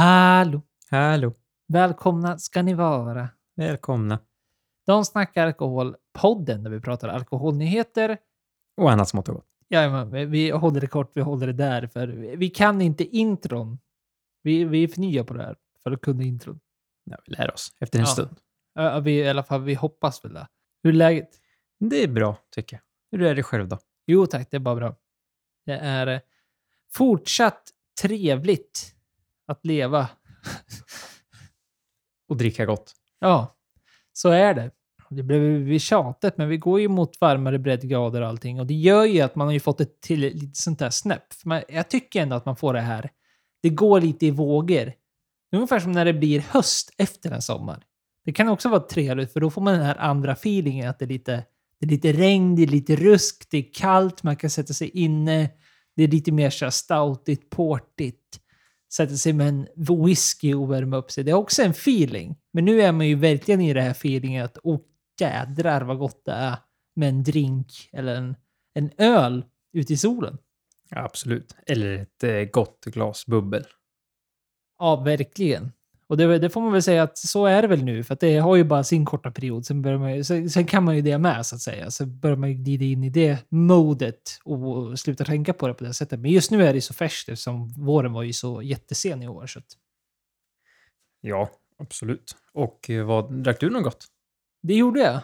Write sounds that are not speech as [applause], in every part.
Hallå! Hallå! Välkomna ska ni vara. Välkomna. De snackar alkohol-podden där vi pratar alkoholnyheter. Och annat smått och gott. Jajamän, vi håller det kort, vi håller det där. För vi kan inte intron. Vi, vi är för nya på det här för att kunna intron. Ja, vi lär oss efter en Ja. stund. Ja, Vi, I alla fall, vi hoppas väl det. Hur är läget? Det är bra, tycker jag. Hur är det själv då? Jo tack, det är bara bra. Det är eh, fortsatt trevligt att leva. [laughs] Och dricka gott. Ja, så är det. Det blev tjatet, men vi går ju mot varmare breddgrader och allting. Och det gör ju att man har ju fått ett till lite sånt där snäpp. Jag tycker ändå att man får det här. Det går lite i vågor. Ungefär som när det blir höst efter en sommar. Det kan också vara trevligt, för då får man den här andra feelingen att det är lite, det är lite regn, det är lite rusk, det är kallt, man kan sätta sig inne. Det är lite mer så här stoutigt, portigt. Sätta sig med en whisky och värma upp sig. Det är också en feeling. Men nu är man ju verkligen i det här feelingen att åh jädrar vad gott det är med en drink eller en, en öl ute i solen. Ja, absolut. Eller ett eh, gott glas bubbel. Ja, verkligen. Och det, det får man väl säga att så är det väl nu, för det har ju bara sin korta period. Sen, börjar man ju, sen, sen kan man ju det med, så att säga. Så börjar man ju glida in i det modet och sluta tänka på det på det sättet. Men just nu är det så färskt eftersom våren var ju så jättesen i år. Så att Ja, absolut. Och eh, vad, drack du något gott? det gjorde jag.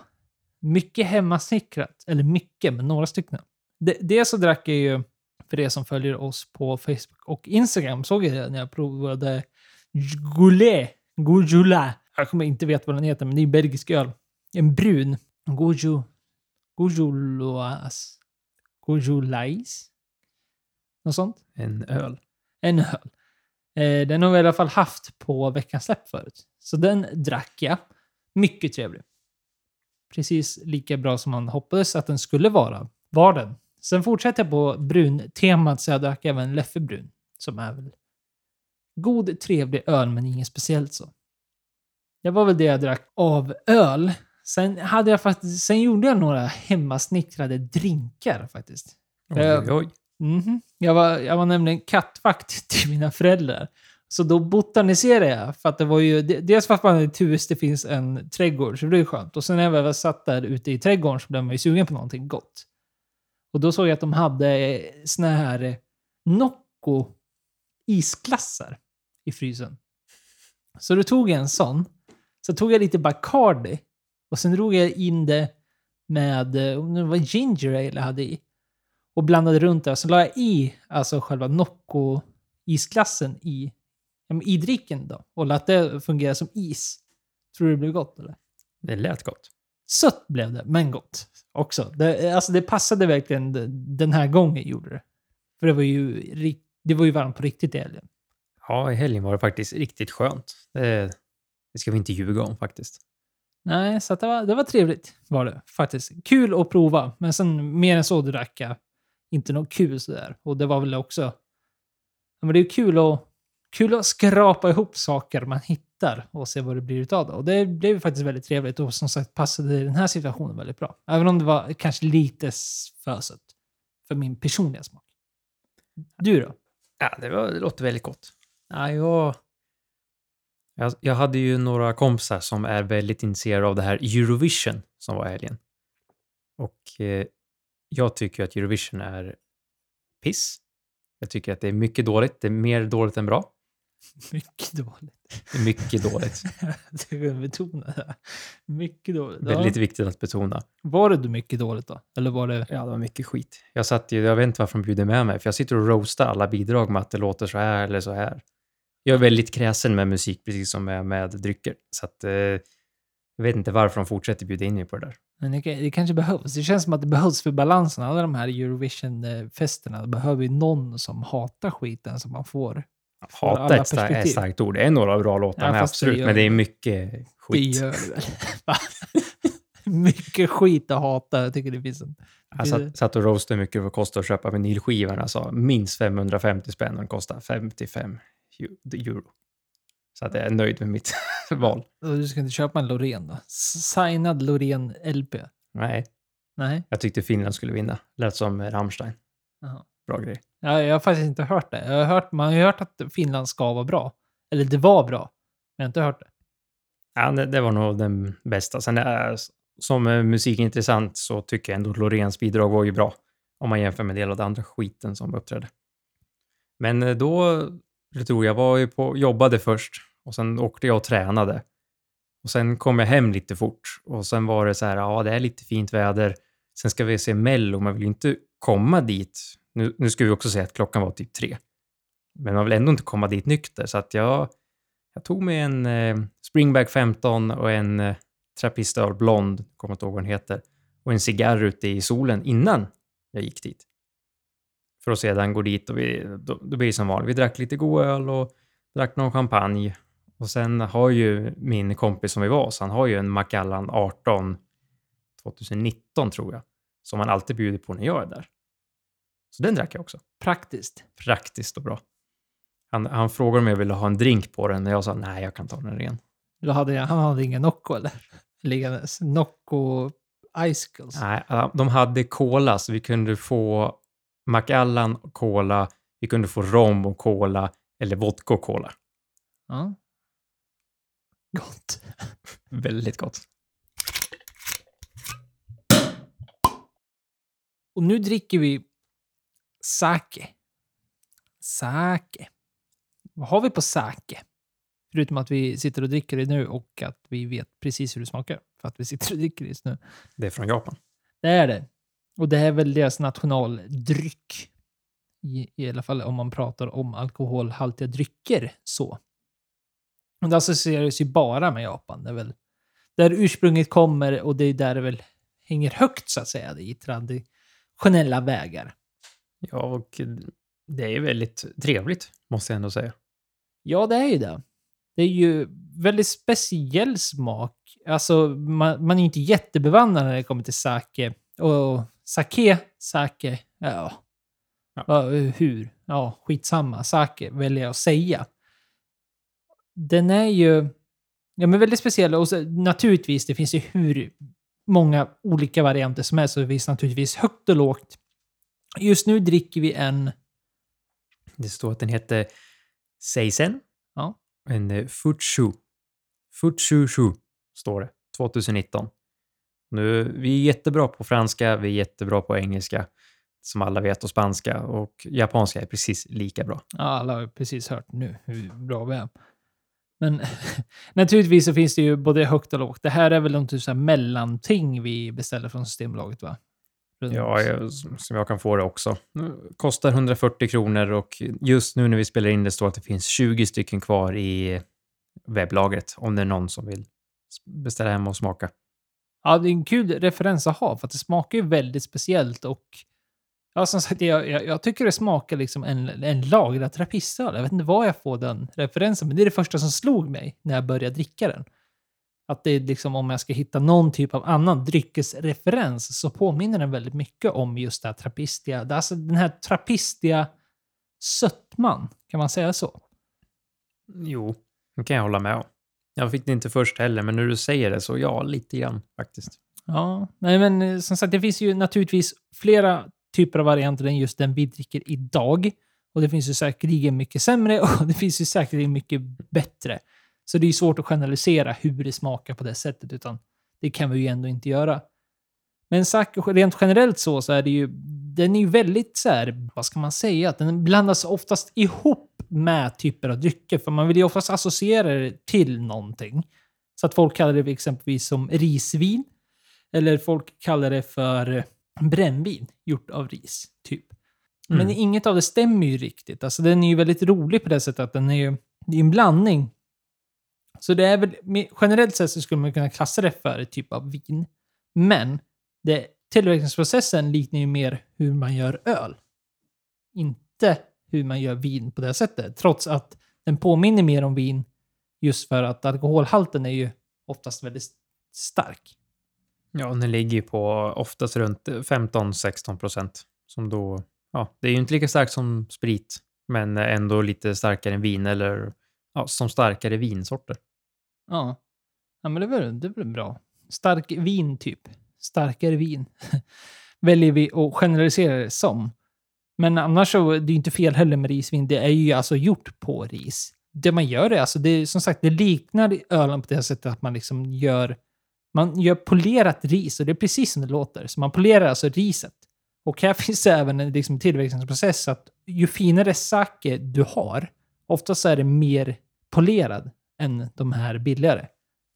Mycket hemmasnickrat. Eller mycket, men några stycken. Det, det så drack jag ju, för er som följer oss på Facebook och Instagram, såg jag det när jag provade Goulet. Goujoula. Jag kommer inte veta vad den heter, men det är en belgisk öl. En brun. Goujou... Goujouloise. Goujoulais? Något sånt? En öl. En öl. Eh, den har vi i alla fall haft på veckans släpp förut. Så den drack jag. Mycket trevlig. Precis lika bra som man hoppades att den skulle vara. Var den. Sen fortsätter jag på brun-temat så jag drack även Leffe-brun. Som är väl god, trevlig öl, men inget speciellt så. Det var väl det jag drack av öl. Sen, hade jag faktiskt, sen gjorde jag några hemmasnickrade drinkar faktiskt. Oj, oj, oj. Mhm. Jag, var, jag var nämligen kattvakt [laughs] till mina föräldrar. Så då botaniserade jag. För att det var ju, de- dels för att man är hus det finns en trädgård, så det är skönt. Och sen när jag väl satt där ute i trädgården så blev man ju sugen på någonting gott. Och då såg jag att de hade eh, såna här eh, Nocco isglassar i frysen. Så då tog jag en sån. Så tog jag lite Bacardi. Och sen drog jag in det med, eh, det var ginger ale jag hade i och blandade runt det. Så la jag i alltså själva Nocco-isglassen i, i dricken då. Och lät det fungera som is. Tror du det blev gott eller? Det lät gott. Sött blev det, men gott också. Det, alltså det passade verkligen de- den här gången gjorde det. För det var ju, det var ju varmt på riktigt i helgen. Ja, i helgen var det faktiskt riktigt skönt. Det, det ska vi inte ljuga om faktiskt. Nej, så det, var, det var trevligt var det faktiskt. Kul att prova, men sen mer än så drack jag inte något kul sådär. Och det var väl också... Men det är kul att, kul att skrapa ihop saker man hittar och se vad det blir utav det. Och det blev faktiskt väldigt trevligt och som sagt passade den här situationen väldigt bra. Även om det var kanske lite för sött för min personliga smak. Du då? Ja, det, var, det låter väldigt gott. Ja, jag, jag, hade ju några kompisar som är väldigt intresserade av det här Eurovision som var i helgen. Och eh, jag tycker att Eurovision är piss. Jag tycker att det är mycket dåligt. Det är mer dåligt än bra. [laughs] Mycket dåligt. Det är mycket dåligt. [laughs] Ska betona det. Mycket dåligt. Ja. Väldigt viktigt att betona. Var det mycket dåligt då? Eller var det... Ja, det var mycket skit. Jag satt ju, jag vet inte varför de bjuder med mig, för jag sitter och roastar alla bidrag med att det låter så här eller så här. Jag är väldigt kräsen med musik, precis som med, med drycker. Så att, eh, jag vet inte varför de fortsätter bjuda in mig på det där. Men det, det kanske behövs. Det känns som att det behövs för balansen. Alla de här Eurovision-festerna behöver ju någon som hatar skiten som man får. För Hata är ett, starkt ord. Det är några bra låtar Ja, med, det absolut, gör men det är det. mycket Det skit. gör det väl? [laughs] Mycket skit att hata. Jag tycker det finns en... Jag satt, satt och roastade mycket det kostar att köpa vinylskivan. Alltså minst 550 spänn och den kostar 55 eu- euro. Så att jag är nöjd med mitt [laughs] val. Du ska inte köpa en Loreen då? Signad Loreen LP? Nej, Nej? jag tyckte Finland skulle vinna. Lät som Rammstein. Jaha. Bra grej. Ja, jag har faktiskt inte hört det. Jag har hört, man har ju hört att Finland ska vara bra. Eller det var bra, men jag har inte hört det. Ja, det, det var nog den bästa. Sen är, som eh, musikintressant så tycker jag ändå Loreens bidrag var ju bra. Om man jämför med del av den andra skiten som uppträdde. Men eh, då, det tror jag, var ju på, jobbade först och sen åkte jag och tränade. Och sen kom jag hem lite fort och sen var det så här, ja det är lite fint väder. Sen ska vi se Mello, man vill ju inte komma dit. Nu, nu ska vi också säga att klockan var typ tre. Men man vill ändå inte komma dit nykter, så att jag, jag tog mig en eh, Springback 15 och en eh, Trappistöl Blond, kommer inte ihåg vad den heter, och en cigarr ute i solen innan jag gick dit. För att sedan gå dit och vi, då, då blir det som vanligt. Vi drack lite god öl och drack någon champagne. Och sen har ju min kompis som vi var hos, han har ju en Macallan 18 2019 tror jag, som han alltid bjuder på när jag är där. Så den drack jag också. Praktiskt. Praktiskt och bra. Han, han frågade om jag ville ha en drink på den och jag sa nej, jag kan ta den ren. Då hade jag, han hade ingen Nocco eller? [laughs] Liggandes. Nocco Icicles. Nej, de hade cola så vi kunde få Macallan cola, vi kunde få rom och cola eller vodka och cola. Ja. Gott. [laughs] Väldigt gott. Och nu dricker vi sake. Sake. Vad har vi på sake? Förutom att vi sitter och dricker det nu och att vi vet precis hur det smakar. För att vi sitter och dricker det just nu. Det är från Japan. Det är det. Och det är väl deras nationaldryck. I, I alla fall om man pratar om alkoholhaltiga drycker så. Och det associeras ju bara med Japan. Det är väl där ursprunget kommer och det är där det väl hänger högt så att säga i traditionella vägar. Ja, och det är väldigt trevligt måste jag ändå säga. Ja, det är ju det. Det är ju väldigt speciell smak. Alltså, man, man är ju inte jättebevandrad när det kommer till sake. Och sake, sake, ja. ja. Hur? Ja, skitsamma. Sake väljer jag att säga. Den är ju ja, men väldigt speciell. Och så, naturligtvis, det finns ju hur många olika varianter som helst. Så det finns naturligtvis högt och lågt. Just nu dricker vi en... Det står att den heter Seisen. Ja. En eh. Futshu Shu står det. 2019. Nu, vi är jättebra på franska, vi är jättebra på engelska, som alla vet, och spanska. Och japanska är precis lika bra. Ja, alla har precis hört nu hur bra vi är. Men [laughs] naturligtvis så finns det ju både högt och lågt. Det här är väl någon typ av mellanting vi beställer från Systembolaget, va? Runt. Ja, jag, som jag kan få det också. Kostar 140 kronor och just nu när vi spelar in det står att det finns 20 stycken kvar i webblagret om det är någon som vill beställa hem och smaka. Ja, det är en kul referens att ha för att det smakar ju väldigt speciellt och ja, som sagt, jag, jag, jag tycker det smakar liksom en, en lagrad trappistöl. Jag vet inte var jag får den referensen, men det är det första som slog mig när jag började dricka den. Att det är liksom om jag ska hitta någon typ av annan dryckesreferens så påminner den väldigt mycket om just det här trappistiga. Alltså den här trappistiga sötman, kan man säga så? Jo, det kan jag hålla med om. Jag fick det inte först heller, men när du säger det så ja, lite grann faktiskt. Ja, nej men eh, som sagt, det finns ju naturligtvis flera typer av varianter än just den vi dricker idag. Och det finns ju säkerligen mycket sämre [laughs] och det finns ju säkerligen mycket bättre. Så det är svårt att generalisera hur det smakar på det sättet, utan det kan vi ju ändå inte göra. Men rent generellt så, så är det ju, den är ju väldigt så här, vad ska man säga, att den blandas oftast ihop med typer av drycker, för man vill ju oftast associera det till någonting. Så att folk kallar det exempelvis som risvin, eller folk kallar det för brännvin gjort av ris, typ. Mm. Men inget av det stämmer ju riktigt. Alltså den är ju väldigt rolig på det sättet att den är ju, det är en blandning så det är väl, generellt sett så skulle man kunna klassa det för ett typ av vin. Men det, tillverkningsprocessen liknar ju mer hur man gör öl. Inte hur man gör vin på det sättet. Trots att den påminner mer om vin just för att alkoholhalten är ju oftast väldigt stark. Ja, den ligger ju på oftast runt 15-16 procent. Som då, ja, det är ju inte lika starkt som sprit, men ändå lite starkare än vin eller ja, som starkare vinsorter. Ja. Ja, men det är väl, det är väl bra. Stark vin, typ. Starkare vin. [laughs] Väljer vi att generalisera det som. Men annars så, det är inte fel heller med risvin. Det är ju alltså gjort på ris. det man gör är alltså, det är som sagt, det liknar ölen på det sättet att man liksom gör, man gör polerat ris och det är precis som det låter. Så man polerar alltså riset. Och här [laughs] finns det även en liksom, tillverkningsprocess att ju finare sake du har, oftast är det mer polerad än de här billigare.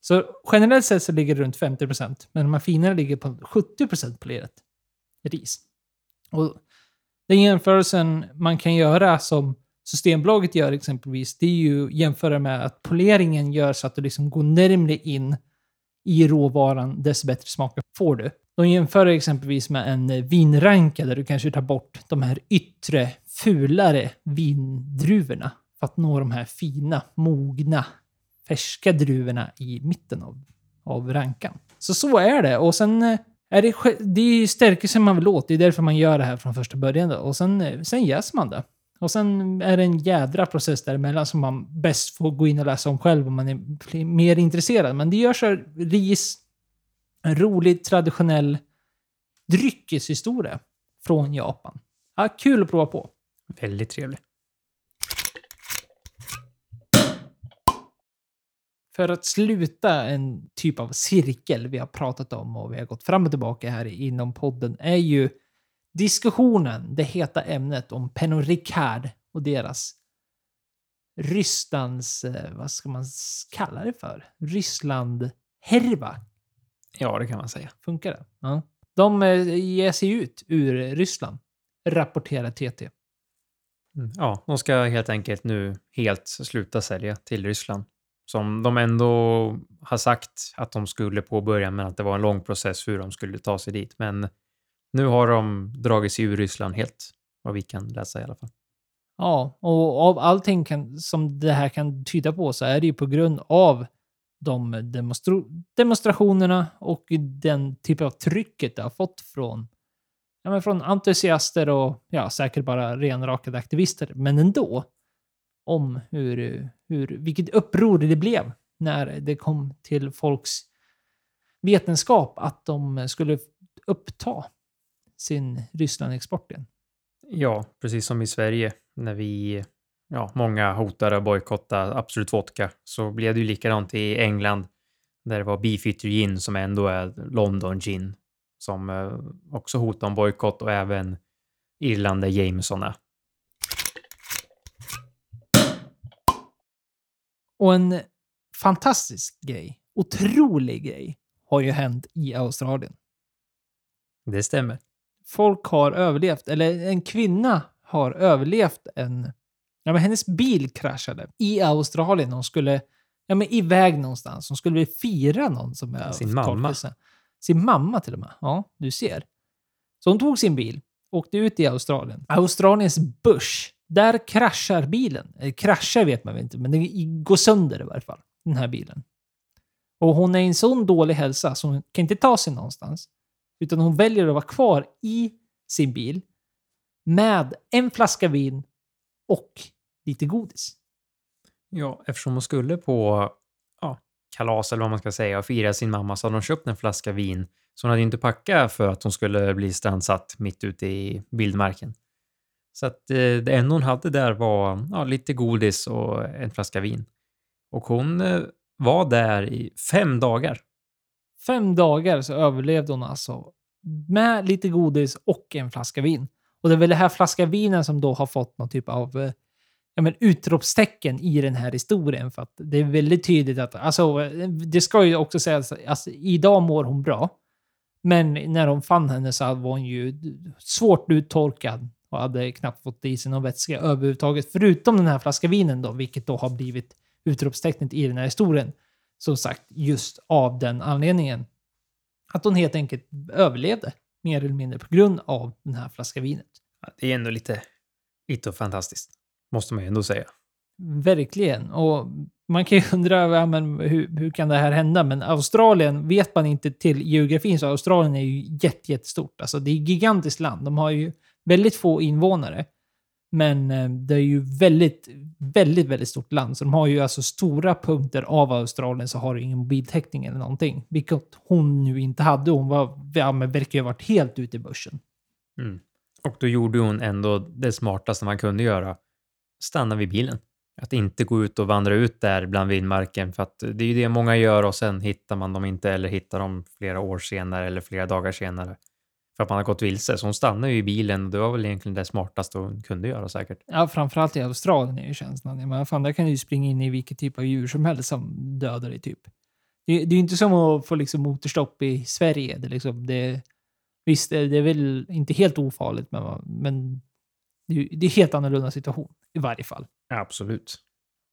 Så generellt sett så ligger det runt 50 procent. men de här finare ligger på 70 procent polerat ris. Och den jämförelsen man kan göra som Systembolaget gör exempelvis, det är ju jämföra med att poleringen gör så att du liksom går närmre in i råvaran, desto bättre smaker får du. De jämför exempelvis med en vinranka där du kanske tar bort de här yttre, fulare vindruvorna för att nå de här fina, mogna, färska druvorna i mitten av, av rankan. Så så är det. Och sen eh, är det, det är stärkelsen man vill åt. Det är därför man gör det här från första början. Då. Och sen, eh, sen jäser man det. Och sen är det en jädra process däremellan som man bäst får gå in och läsa om själv om man är mer intresserad. Men det görs av ris, en rolig traditionell dryckeshistoria från Japan. Ja, kul att prova på. Väldigt trevligt. För att sluta en typ av cirkel vi har pratat om och vi har gått fram och tillbaka här inom podden är ju diskussionen, det heta ämnet om Pernod Ricard och deras Rysslands, eh, vad ska man kalla det för? Ryssland-härva. Ja, det kan man säga. Funkar det? Ja. De eh, ger sig ut ur Ryssland, rapporterar TT. Mm. Ja, de ska helt enkelt nu helt sluta sälja till Ryssland. Som de ändå har sagt att de skulle påbörja, men att det var en lång process hur de skulle ta sig dit. Men nu har de dragit sig ur Ryssland helt, vad vi kan läsa i alla fall. Ja, och av allting kan, som det här kan tyda på så är det ju på grund av de demonstra demonstrationerna och den typ av trycket det har fått från, ja, men från entusiaster och ja, säkert bara renrakade aktivister, men ändå. Om hur, hur, vilket uppror det blev när det kom till folks vetenskap att de skulle uppta sin Ryssland-export igen. Ja, precis som i Sverige när vi, ja, många hotade att bojkotta Absolut Vodka så blev det ju likadant i England där det var Beefeater Gin som ändå är London Gin som eh, också hotade om bojkott och även Irland där Jameson är. Och en fantastisk grej, otrolig grej, har ju hänt i Australien. Det stämmer folk har överlevt, eller en kvinna har överlevt en... Ja, men hennes bil kraschade i Australien. Hon skulle ja, men iväg någonstans. Hon skulle fira någon som är... Sin mamma. Sin mamma till och med. Ja, du ser. Så hon tog sin bil, åkte ut i Australien. Australiens bush. Där kraschar bilen. Eller kraschar vet man väl inte, men den går sönder i varje fall. Den här bilen. Och hon är i en sån dålig hälsa så hon kan inte ta sig någonstans. Utan hon väljer att vara kvar i sin bil med en flaska vin och lite godis. Ja, eftersom hon skulle på ja, kalas eller vad man ska säga och fira sin mamma så hade hon köpt en flaska vin. Så hon hade inte packat för att hon skulle bli strandsatt mitt ute i vildmarken. Så att eh, det enda hon hade där var ja, lite godis och en flaska vin. Och hon eh, var där i fem dagar fem dagar så överlevde hon alltså med lite godis och en flaska vin. Och det är väl den här flaska vinen som då har fått någon typ av eh, ja, men utropstecken i den här historien. För att det är väldigt tydligt att, alltså, det ska ju också sägas, alltså, idag mår hon bra. Men när de fann henne så var hon ju svårt uttorkad och hade knappt fått i sig någon vätska överhuvudtaget. Förutom den här flaskan vinen då, vilket då har blivit utropstecknet i den här historien som sagt just av den anledningen. Att hon helt enkelt överlevde, mer eller mindre, på grund av den här flaskan vinet. det är ändå lite, lite fantastiskt, måste man ju ändå säga. Verkligen. Och man kan ju undra ja, men hur, hur kan det här hända? Men Australien, vet man inte till geografin så Australien är ju jättestort. Alltså det är ett gigantiskt land. De har ju väldigt få invånare. Men eh, det är ju väldigt, väldigt, väldigt stort land. Så de har ju alltså stora punkter av Australien så har du ingen mobiltäckning eller någonting. Vilket hon nu inte hade. Hon var, ja, men verkar ju ha varit helt ute i börsen. Mm. Och då gjorde hon ändå det smartaste man kunde göra. Stanna vid bilen. Att inte gå ut och vandra ut där bland vildmarken för att det är ju det många gör och sen hittar man dem inte eller hittar dem flera år senare eller flera dagar senare. För att man har gått vilse. Så hon stannar ju i bilen och det var väl egentligen det smartaste hon kunde göra säkert. Ja, framförallt i Australien är ju känslan. Men fan, där kan du ju springa in i vilket typ av djur som helst som dödar dig typ. Det, det är ju inte som att få liksom motorstopp i Sverige. Det, liksom, det, visst, det, är väl inte helt ofarligt, men, men det, är- det är helt annorlunda situation i varje fall. Absolut.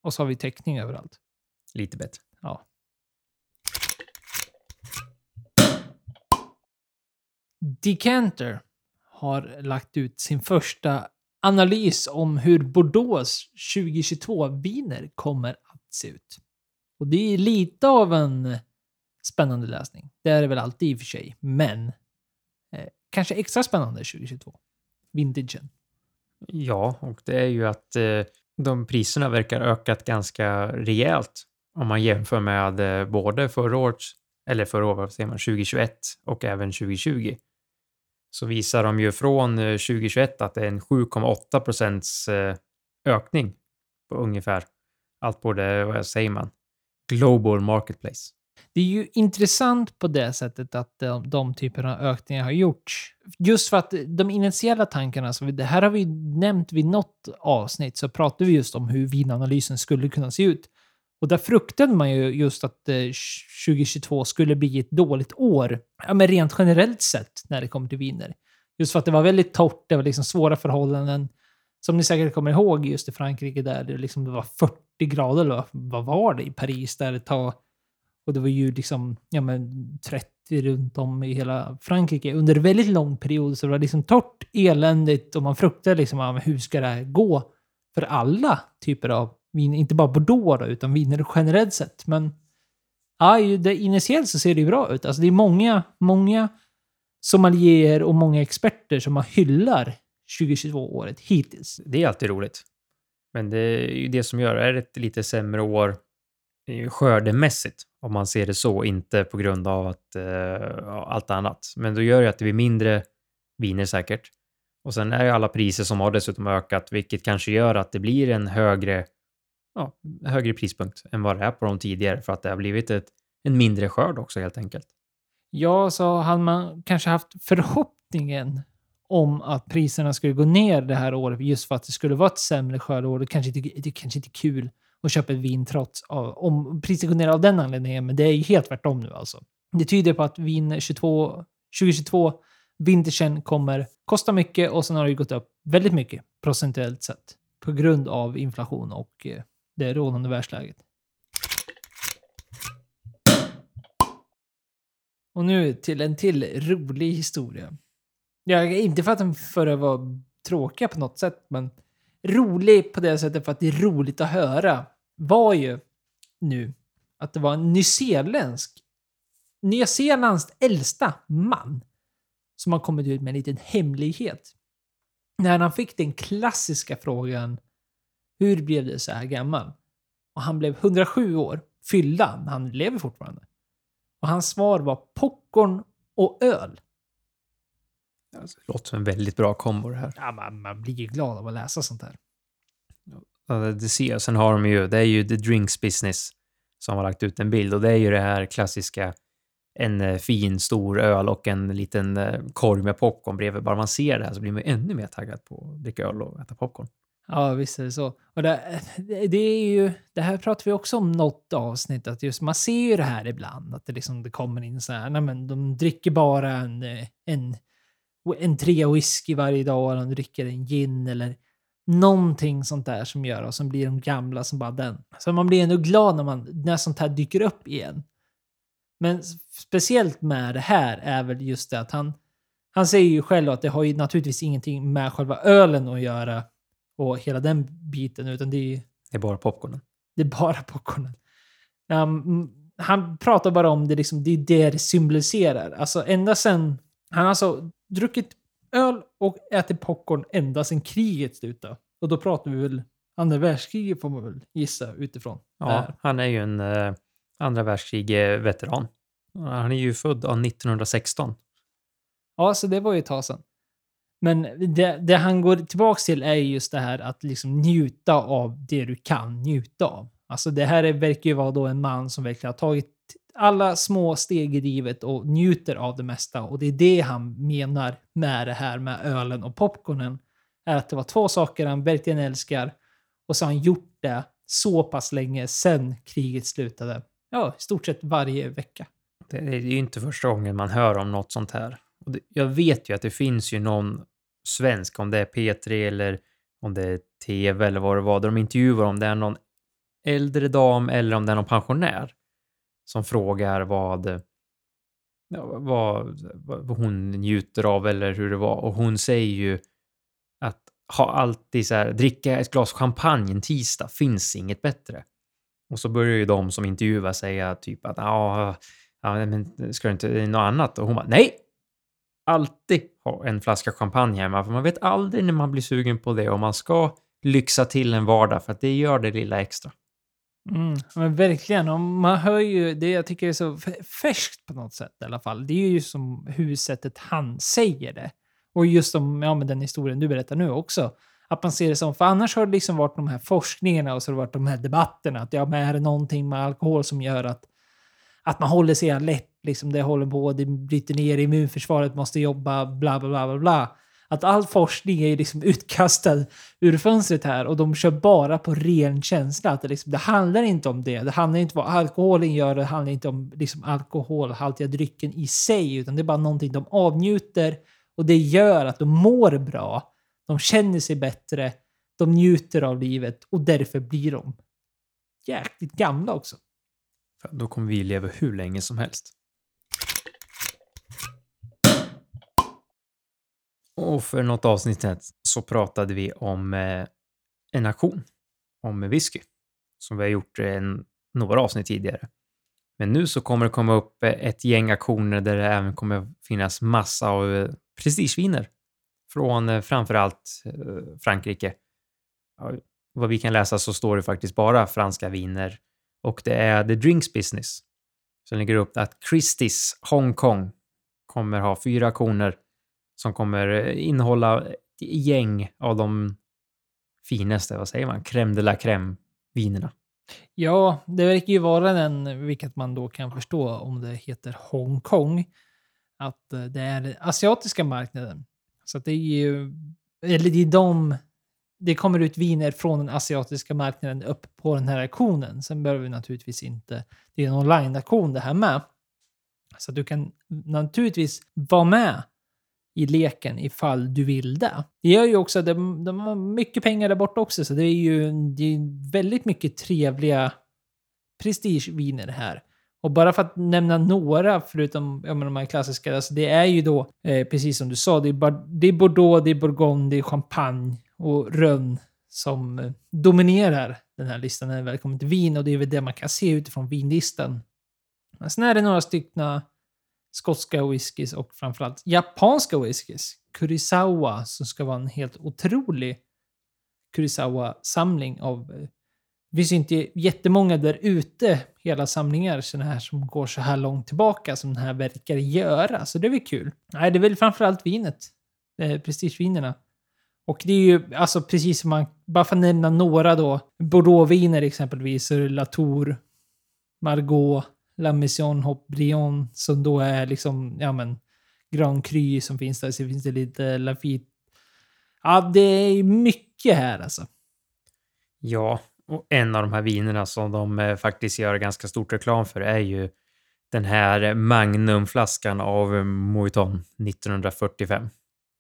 Och så har vi täckning överallt. Lite bättre. Ja. Decanter har lagt ut sin första analys om hur Bordeaux 2022-viner kommer att se ut. Och det är lite av en spännande läsning. Det är det väl alltid i och för sig, men eh, kanske extra spännande 2022. Vintagen. Ja, och det är ju att eh, de priserna verkar ökat ganska rejält om man jämför med eh, både förra året, eller förra året, vad säger man, 2021 och även 2020. Så visar de ju från eh, 2021 att det är en 7,8 procents eh, ökning på ungefär allt både vad säger man, Global Marketplace. Det är ju intressant på det sättet att de, de typerna av ökningar har gjorts. Just för att de initiala tankarna, så det här har vi nämnt vid något avsnitt, så pratade vi just om hur vinanalysen skulle kunna se ut. Och där fruktade man ju just att eh, 2022 skulle bli ett dåligt år, ja, men rent generellt sett när det kommer till viner. Just för att det var väldigt torrt, det var liksom svåra förhållanden. Som ni säkert kommer ihåg just i Frankrike där det, liksom, det var 40 grader, eller vad var det i Paris där ett tag. Och det var ju liksom ja, men 30 runt om i hela Frankrike under en väldigt lång period. Så det var liksom torrt, eländigt och man fruktade liksom ja, hur ska det här gå för alla typer av vin. Inte bara Bordeaux då, utan viner generellt sett. Men ja, det, initiellt så ser det ju bra ut. Alltså det är många, många sommelierer och många experter som har hyllar 2022-året hittills. Det är alltid roligt. Men det är ju det som gör det är ett lite sämre år eh, skördemässigt, om man ser det så, inte på grund av att, eh, allt annat. Men då gör det att det blir mindre viner säkert. Och sen är ju alla priser som har dessutom ökat, vilket kanske gör att det blir en högre, ja, högre prispunkt än vad det är på de tidigare, för att det har blivit ett, en mindre skörd också helt enkelt. Ja, så hade man kanske haft förhoppningen om att priserna skulle gå ner det här året just för att det skulle vara ett sämre skördeår. Det kanske inte, det kanske inte är kul att köpa ett vin trots av, om priset går ner av den anledningen, men det är ju helt tvärtom nu alltså. Det tyder på att vin 22, 2022 vintagen kommer kosta mycket och sen har det ju gått upp väldigt mycket procentuellt sett på grund av inflation och eh, det rådande världsläget. Och nu till en till rolig historia. Ja, inte för att den förra var tråkiga på något sätt, men rolig på det sättet för att det är roligt att höra var ju nu att det var en nyzeeländsk, Nya Zeelands äldsta man som har kommit ut med en liten hemlighet. När han fick den klassiska frågan hur blev det så här gammal? Och han blev 107 år, fyllda, men han lever fortfarande. Och hans svar var popcorn och öl. Alltså, det låter som en väldigt bra kombo det här. Ja, man, man blir ju glad av att läsa sånt här. Ja, det ser, sen har de ju, det är ju The Drinks Business som har lagt ut en bild och det är ju det här klassiska en eh, fin stor öl och en liten eh, korg med popcorn bredvid. Bara man ser det här så blir man ännu mer taggad på att dricka öl och äta popcorn. Ja, visst är det så. Och det, eh, det är ju, det här pratar vi också om något avsnitt, att just man ser ju det här ibland, att det liksom det kommer in så här, nej men de dricker bara en, eh, en, en trea whisky varje dag, eller de dricker en gin eller någonting sånt där som gör, och som blir de gamla som bara den. Så man blir ändå glad när, man, när sånt här dyker upp igen. Men speciellt med det här är väl just det att han, han säger ju själv att det har ju naturligtvis ingenting med själva ölen att göra och hela den biten, utan det är, Det är bara popcornen. det är bara popcornen. Um, han pratar bara om det, liksom, det är det det symboliserar. Alltså ända sen, han har alltså druckit öl och ätit popcorn ända sedan kriget slutade. Och då pratar vi väl andra världskriget får man väl gissa utifrån. Ja, han är ju en eh, andra världskrig-veteran. Han är ju född av 1916. ja, så det var ju ett tag sedan. Men det, det han går tillbaka till är just det här att liksom njuta av det du kan njuta av. Alltså det här är, verkar ju vara då en man som verkligen har tagit alla små steg i livet och njuter av det mesta. Och det är det han menar med det här med ölen och popcornen. Är att det var två saker han verkligen älskar och så har han gjort det så pass länge sedan kriget slutade. Ja, i stort sett varje vecka. Det är ju inte första gången man hör om något sånt här. Och det, jag vet ju att det finns ju någon svensk, om det är P3 eller om det är TV eller vad det var, där de intervjuar om det är någon äldre dam eller om det är någon pensionär som frågar vad, vad, vad hon njuter av eller hur det var. Och hon säger ju att ha alltid så här, dricka ett glas champagne en tisdag finns inget bättre. Och så börjar ju de som intervjuar säga typ att ja, ja men ska du inte något annat? Och hon bara nej! Alltid ha en flaska champagne hemma, för man vet aldrig när man blir sugen på det och man ska lyxa till en vardag för att det gör det lilla extra. Mm, men verkligen. Och man hör ju det jag tycker är så färskt på något sätt i alla fall. Det är ju som hussättet han säger det. Och just om, ja, med den historien du berättar nu också. Att man ser det som, för annars har det liksom varit de här forskningarna och så har det varit de här debatterna. Att ja, men är det någonting med alkohol som gör att, att man håller sig lätt, liksom det håller på, det bryter ner, immunförsvaret måste jobba, bla bla bla bla bla. Att all forskning är liksom [laughs] utkastad ur fönstret här och de kör bara på ren känsla. Att det, liksom, det handlar inte om det. Det handlar inte om vad alkoholen gör, det handlar inte om liksom, alkoholhaltiga drycken i sig, utan det är bara någonting de avnjuter och det gör att de mår bra. De känner sig bättre, de njuter av livet och därför blir de jäkligt gamla också. Då kommer vi leva hur länge som helst. Och för något avsnitt så pratade vi om eh, en aktion om whisky som vi har gjort eh, en, några avsnitt tidigare. Men nu så kommer det komma upp eh, ett gäng aktioner där det även kommer finnas massa av prestigeviner från framförallt Frankrike. Vad vi kan läsa så står det faktiskt bara franska viner och det är The Drinks Business som lägger upp att Christies Hongkong kommer ha fyra aktioner som kommer eh, innehålla ett gäng av de finaste, vad säger man, crème de la crème vinerna. Ja, det verkar ju vara den, vilket man då kan förstå om det heter Hongkong, att eh, det är den asiatiska marknaden. Så att det är ju, eller det är de, det kommer ut viner från den asiatiska marknaden upp på den här auktionen. Sen behöver vi naturligtvis inte, det är en online-auktion det här med. Så att du kan naturligtvis vara med i leken ifall du vill det. Det gör ju också att de, de har mycket pengar där borta också, så det är ju det är väldigt mycket trevliga prestigeviner här. Och bara för att nämna några, förutom ja, de här klassiska, alltså det är ju då, eh, precis som du sa, det är, bar, det är Bordeaux, det är Bourgogne, det är Champagne och rönn som eh, dominerar den här listan när det väl kommer till vin. Och det är väl det man kan se utifrån vinlistan. Men sen är det några stycken skotska whiskys och framförallt japanska whiskys. Kurisawa som ska vara en helt otrolig Kurisawa-samling av... Eh, det finns ju inte jättemånga där ute, hela samlingar sådana här som går så här långt tillbaka som den här verkar göra. Så det är väl kul. Nej, det är väl framförallt vinet. Eh, prestigevinerna. Och det är ju alltså precis som man, bara för att nämna några då, Bordeauxviner exempelvis, så är det Latour, Margaux, La Mission Hopbrion, som då är liksom, ja men, Grand Cru som finns där. Så finns det lite Lafitte. Ja, det är mycket här alltså. Ja, och en av de här vinerna som de eh, faktiskt gör ganska stort reklam för är ju den här Magnumflaskan av Moiton 1945.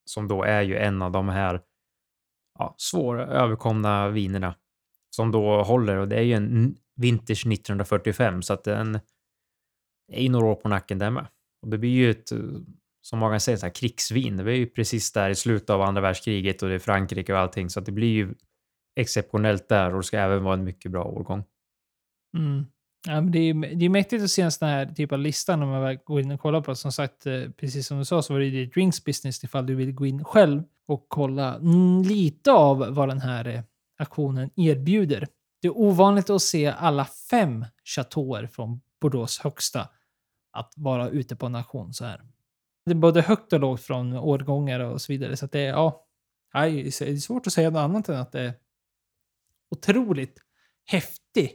Som då är ju en av de här ja, svåra överkomna vinerna som då håller och det är ju en Vintage 1945 så att den är ju några år på nacken där med. Och det blir ju ett, som många säger, så här, krigsvin. Det var ju precis där i slutet av andra världskriget och det är Frankrike och allting, så att det blir ju exceptionellt där och det ska även vara en mycket bra årgång. Mm. Ja, men det, är, det är mäktigt att se en sån här typ av lista när man går in och kollar på. Som sagt, eh, precis som du sa så var det ju drinks business ifall du vill gå in själv och kolla lite av vad den här eh, aktionen erbjuder. Det är ovanligt att se alla fem chateauer från Bordeaux högsta att vara ute på en auktion så här. Det är både högt och lågt från årgångar och så vidare. Så att det är, ja, nej, det är svårt att säga något annat än att det är otroligt häftig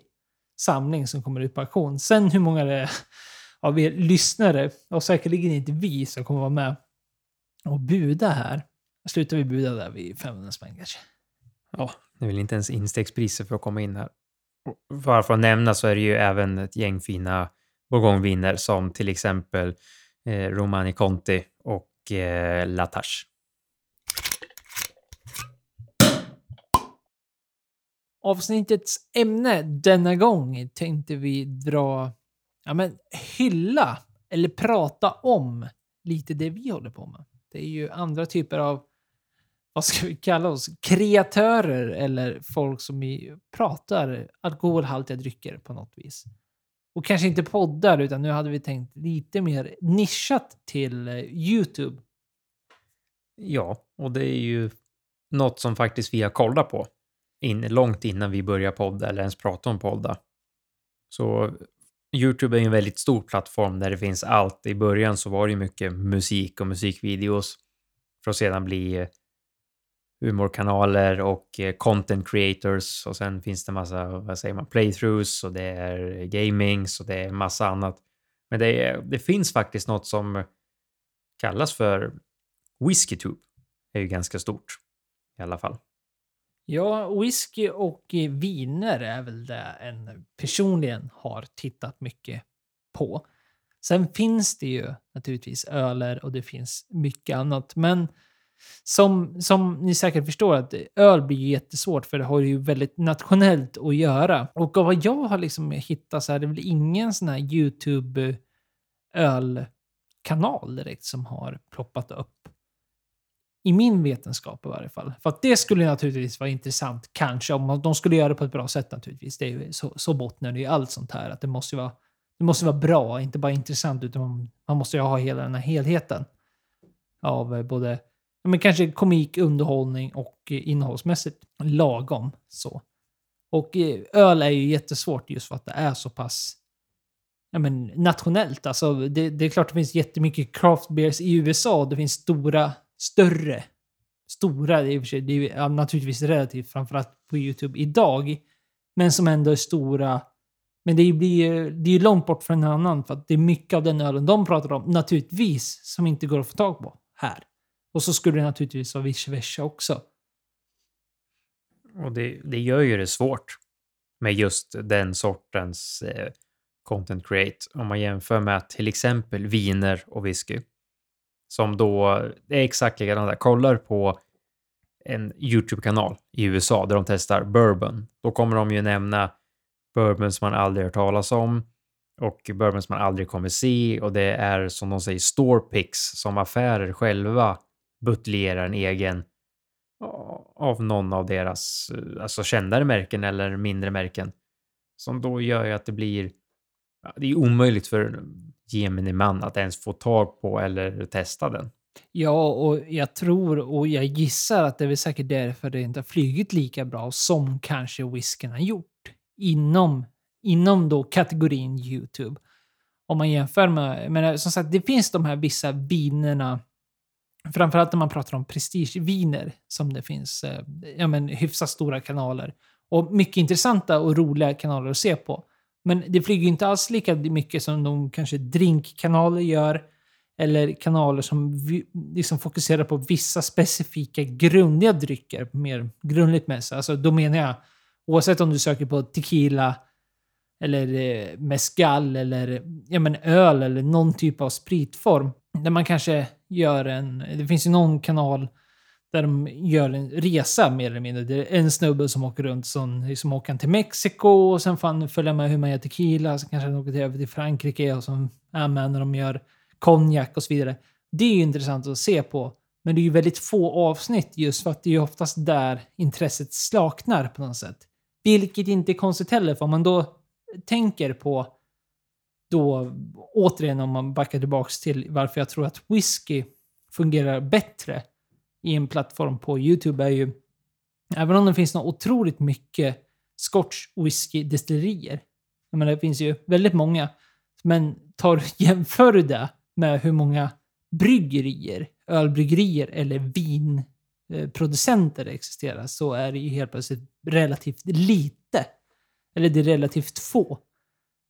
samling som kommer ut på auktion. Sen hur många det är av er lyssnare, och säkerligen inte vi som kommer vara med och buda här. Slutar vi buda där vid 500 spänn kanske. Ja, det är väl inte ens instegspriser för att komma in här. Bara för att nämna så är det ju även ett gäng fina bourgogneviner som till exempel eh, Romani Conti och eh, Latache. Avsnittets ämne denna gång tänkte vi dra, ja men hylla eller prata om lite det vi håller på med. Det är ju andra typer av, vad ska vi kalla oss, kreatörer eller folk som i, pratar alkoholhaltiga drycker på något vis. Och kanske inte poddar, utan nu hade vi tänkt lite mer nischat till eh, YouTube. Ja, och det är ju något som faktiskt vi har kollat på in, långt innan vi började podda eller ens prata om podda. Så Youtube är ju en väldigt stor plattform där det finns allt. I början så var det ju mycket musik och musikvideos för att sedan bli eh, humorkanaler och eh, content creators och sen finns det massa, vad säger man, playthroughs och det är gamings och det är massa annat. Men det, är, det finns faktiskt något som kallas för WhiskyTube. Det är ju ganska stort i alla fall. Ja, whisky och viner är väl det en personligen har tittat mycket på. Sen finns det ju naturligtvis öler och det finns mycket annat. Men som, som ni säkert förstår att öl blir ju jättesvårt för det har ju väldigt nationellt att göra. Och av vad jag har liksom hittat så är det väl ingen sån här YouTube ölkanal direkt som har ploppat upp. I min vetenskap i varje fall. För att det skulle naturligtvis vara intressant, kanske, om de skulle göra det på ett bra sätt naturligtvis. Det är ju så, så bottnar det ju allt sånt här. Att det måste vara, det måste vara bra, inte bara intressant, utan man, måste ju ha hela den här helheten. Av eh, både, men kanske komik, underhållning och eh, innehållsmässigt lagom så. Och eh, öl är ju jättesvårt just för att det är så pass ja, men, nationellt. Alltså, det, det är klart det finns jättemycket craft beers i USA. Det finns stora större, stora, det är, i och för sig, det är naturligtvis relativt framförallt på YouTube idag, men som ändå är stora. Men det blir det är ju långt bort från en annan för att det är mycket av den ölen de pratar om, naturligtvis, som inte går att få tag på här. Och så skulle det naturligtvis vara vice versa också. Och det, det gör ju det svårt med just den sortens eh, content create om man jämför med till exempel viner och whisky som då är exakt likadant. Kollar på en YouTube-kanal i USA där de testar bourbon. Då kommer de ju nämna bourbon som man aldrig hört talas om och bourbon som man aldrig kommer se och det är som de säger store picks som affärer själva buteljerar en egen av någon av deras eh, alltså kändare märken eller mindre märken. Som då gör ju att det blir det är omöjligt för gemene man att ens få tag på eller testa den. Ja, och jag tror och jag gissar att det är väl säkert därför det inte har flugit lika bra som kanske whiskyn har gjort inom, inom då kategorin YouTube. Om man jämför med, men som sagt, det finns de här vissa vinerna, framförallt när man pratar om prestigeviner, som det finns eh, ja, men, hyfsat stora kanaler. Och mycket intressanta och roliga kanaler att se på. Men det flyger inte alls lika mycket som de kanske drinkkanaler gör. Eller kanaler som liksom fokuserar på vissa specifika grundliga drycker. Mer grundligt mässigt. Alltså då menar jag oavsett om du söker på tequila eller eh, mescal eller ja, men öl eller någon typ av spritform. Där man kanske gör en... Det finns ju någon kanal där de gör en resa mer eller mindre. Det är en snubbe som åker runt, som som åker till Mexiko och sen får han följa med hur man gör tequila. Sen kanske han åker över till Frankrike och som är med när de gör konjak och så vidare. Det är ju intressant att se på. Men det är ju väldigt få avsnitt just för att det är ju oftast där intresset slaknar på något sätt. Vilket inte är konstigt heller, för om man då tänker på då, återigen om man backar tillbaks till varför jag tror att whisky fungerar bättre i en plattform på YouTube är ju, även om det finns något otroligt mycket scotch whisky-destillerier, jag menar det finns ju väldigt många, men tar, [laughs] jämför det med hur många bryggerier, ölbryggerier eller vinproducenter det existerar så är det ju helt plötsligt relativt lite. Eller det är relativt få.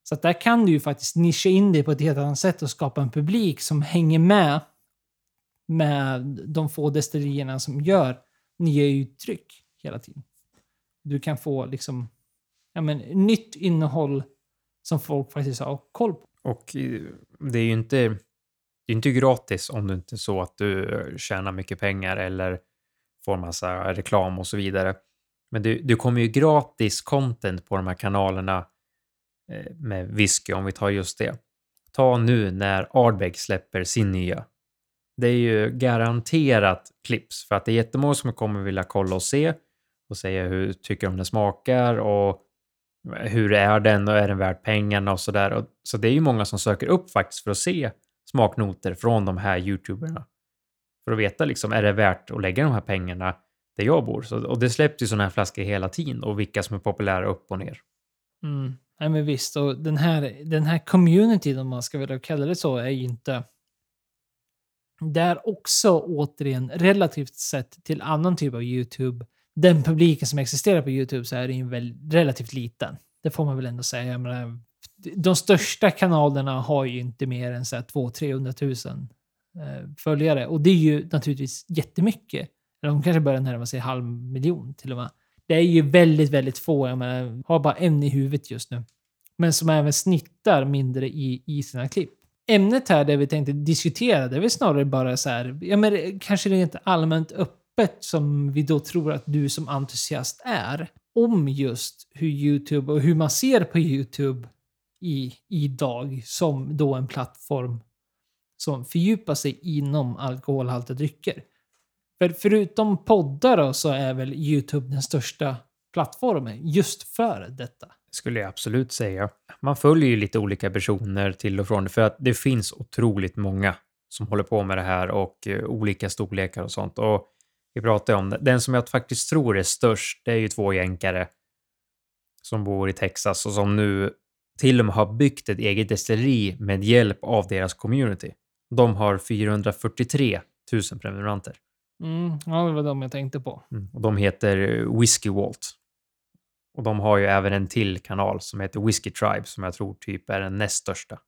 Så att där kan du ju faktiskt nischa in dig på ett helt annat sätt och skapa en publik som hänger med med de få destillerierna som gör nya uttryck hela tiden. Du kan få liksom ja, men, nytt innehåll som folk faktiskt har koll på. Och eh, det är ju inte, det är inte gratis om det inte är så att du eh, tjänar mycket pengar eller får massa reklam och så vidare. Men du, du kommer ju gratis content på de här kanalerna eh, med whisky, om vi tar just det. Ta nu när Ardbeg släpper sin nya. Det är ju garanterat clips för att det är jättemånga som kommer vilja kolla och se och säga hur tycker de den smakar och eh, hur är den och är den värd pengarna och sådär. Så det är ju många som söker upp faktiskt för att se smaknoter från de här youtuberna. För att veta liksom, är det värt att lägga de här pengarna där jag bor? Så, och det släpps ju sådana här flaskor hela tiden och vilka som är populära upp och ner. Mm. Nej men visst, och den här, den här communityn, om man ska vilja kalla det så, är ju inte... Det är också återigen relativt sett till annan typ av YouTube den publiken som existerar på YouTube så är den ju väl relativt liten. Det får man väl ändå säga. Menar, de största kanalerna har ju inte mer än 200-300 000 eh, följare. Och det är ju naturligtvis jättemycket. De kanske börjar närma sig halv miljon till och med. Det är ju väldigt, väldigt få. Jag menar, har bara en i huvudet just nu. Men som även snittar mindre i, i sina klipp. Ämnet här, det vi tänkte diskutera, det är väl snarare bara så här, ja men kanske rent allmänt öppet som vi då tror att du som entusiast är om just hur YouTube och hur man ser på YouTube i, idag som då en plattform som fördjupar sig inom alkoholhaltiga drycker. För förutom poddar då, så är väl YouTube den största plattformen just för detta. Skulle jag absolut säga. Man följer ju lite olika personer till och från för att det finns otroligt många som håller på med det här och eh, olika storlekar och sånt. Och vi pratade om det. Den som jag faktiskt tror är störst, det är ju två jänkare som bor i Texas och som nu till och med har byggt ett eget destilleri med hjälp av deras community. De har 443 000 prenumeranter. Mm, ja, det var de jag tänkte på. Mm, och de heter Whiskey Walt. Och de har ju även en till kanal som heter Whiskey Tribe som jag tror typ är den näst största.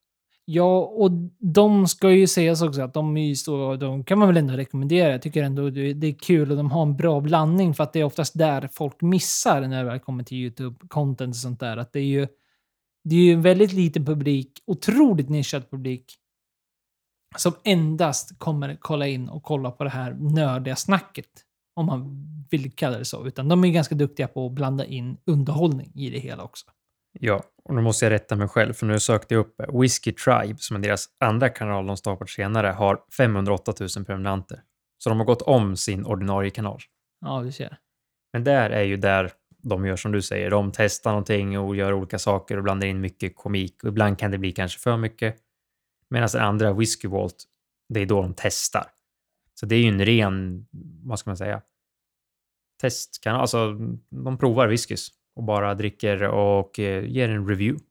Ja, och de ska ju sägas också att de är stora de kan man väl ändå rekommendera. Jag tycker ändå det är kul och de har en bra blandning för att det är oftast där folk missar när det väl kommer till YouTube-content och sånt där. Att det är ju det är ju en väldigt liten publik, otroligt nischad publik, som endast kommer kolla in och kolla på det här nördiga snacket. Om man vill kalla det så. Utan de är ganska duktiga på att blanda in underhållning i det hela också. Ja, och nu måste jag rätta mig själv för nu sökte jag upp Whiskey Tribe som är deras andra kanal de startat senare har 508 000 prenumeranter. Så de har gått om sin ordinarie kanal. Ja, du ser. Men där är ju där de gör som du säger. De testar någonting och gör olika saker och blandar in mycket komik och ibland kan det bli kanske för mycket. Medan den andra, Whiskey Vault, det är då de testar. Så det är ju en ren, vad ska man säga, testkanal. Alltså, de provar whiskys och bara dricker och eh, ger en review.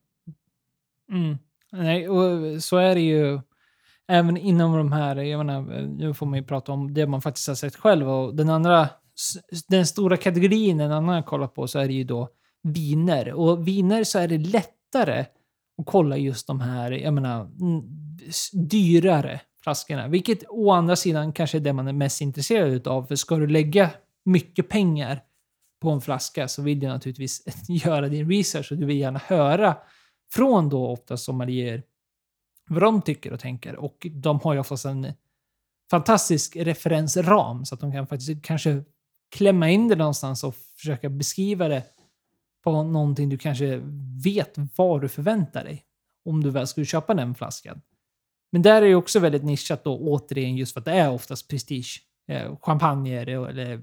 Mm. Nej, och så är det ju även inom de här, jag menar, nu får man ju prata om det man faktiskt har sett själv och den andra, den stora kategorin en annan kollar på så är det ju då viner. Och viner så är det lättare och kolla just de här, jag menar, dyrare flaskorna. Vilket å andra sidan kanske är det man är mest intresserad av. För ska du lägga mycket pengar på en flaska så vill du naturligtvis [laughs] göra din research och du vill gärna höra från då oftast sommelier vad de tycker och tänker. Och de har ju oftast en fantastisk referensram så att de kan faktiskt kanske klämma in det någonstans och försöka beskriva det på någonting du kanske vet vad du förväntar dig om du väl skulle köpa den flaskan. Men där är det också väldigt nischat då återigen just för att det är oftast prestige eh, champagner eller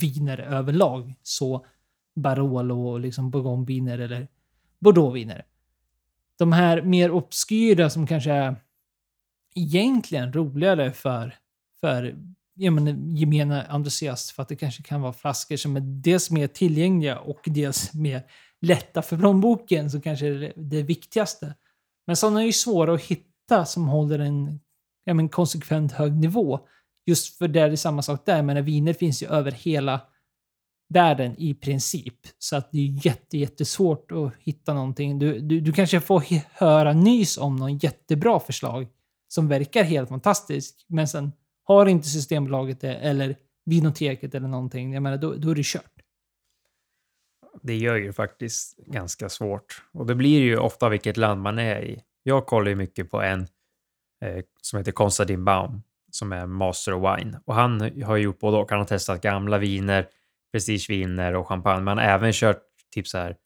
viner överlag. Så Barolo och liksom Bourgogne-viner eller Bordeaux-viner. De här mer obskyra som kanske är egentligen roligare för, för ja, men, gemene entusiast för att det kanske kan vara flaskor som är dels mer tillgängliga och dels mer lätta för plånboken som kanske är det viktigaste. Men sådana är ju svåra att hitta som håller en ja, men konsekvent hög nivå. Just för det är samma sak där, men viner finns ju över hela världen i princip. Så att det är jätte, jättesvårt att hitta någonting. Du, du, du kanske får höra nys om någon jättebra förslag som verkar helt fantastisk, men sen har inte Systembolaget det eller Vinoteket eller någonting, jag menar då, då är det kört. Det gör ju faktiskt ganska svårt. Och det blir ju ofta vilket land man är i. Jag kollar ju mycket på en eh, som heter Konstantin Baum som är Master of Wine. Och han har gjort både och. Han har testat gamla viner, prestigeviner och champagne. Men han har även kört typ så här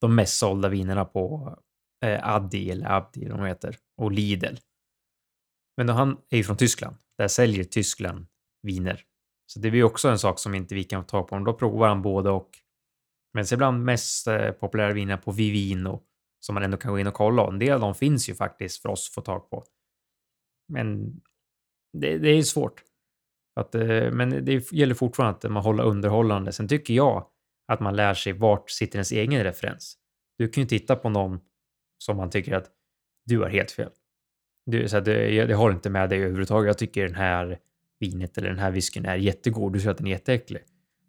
de mest sålda vinerna på eh, Addi eller Abdi eller vad de heter och Lidl. Men då han är ju från Tyskland. Där säljer Tyskland viner. Så det blir också en sak som inte vi kan ta på. Då provar han både och. Men så ibland mest eh, populära viner på Vivino som man ändå kan gå in och kolla. En del av dem finns ju faktiskt för oss att få tag på. Men det, det är svårt. Att, eh, men det gäller fortfarande att man håller underhållande. Sen tycker jag att man lär sig vart sitter ens egen referens. Du kan ju titta på någon som man tycker att du har helt fel. Du, så här, det, jag, jag håller inte med dig överhuvudtaget. Jag tycker den här vinet eller den här whiskyn är jättegod. Du säger att den är jätteäcklig.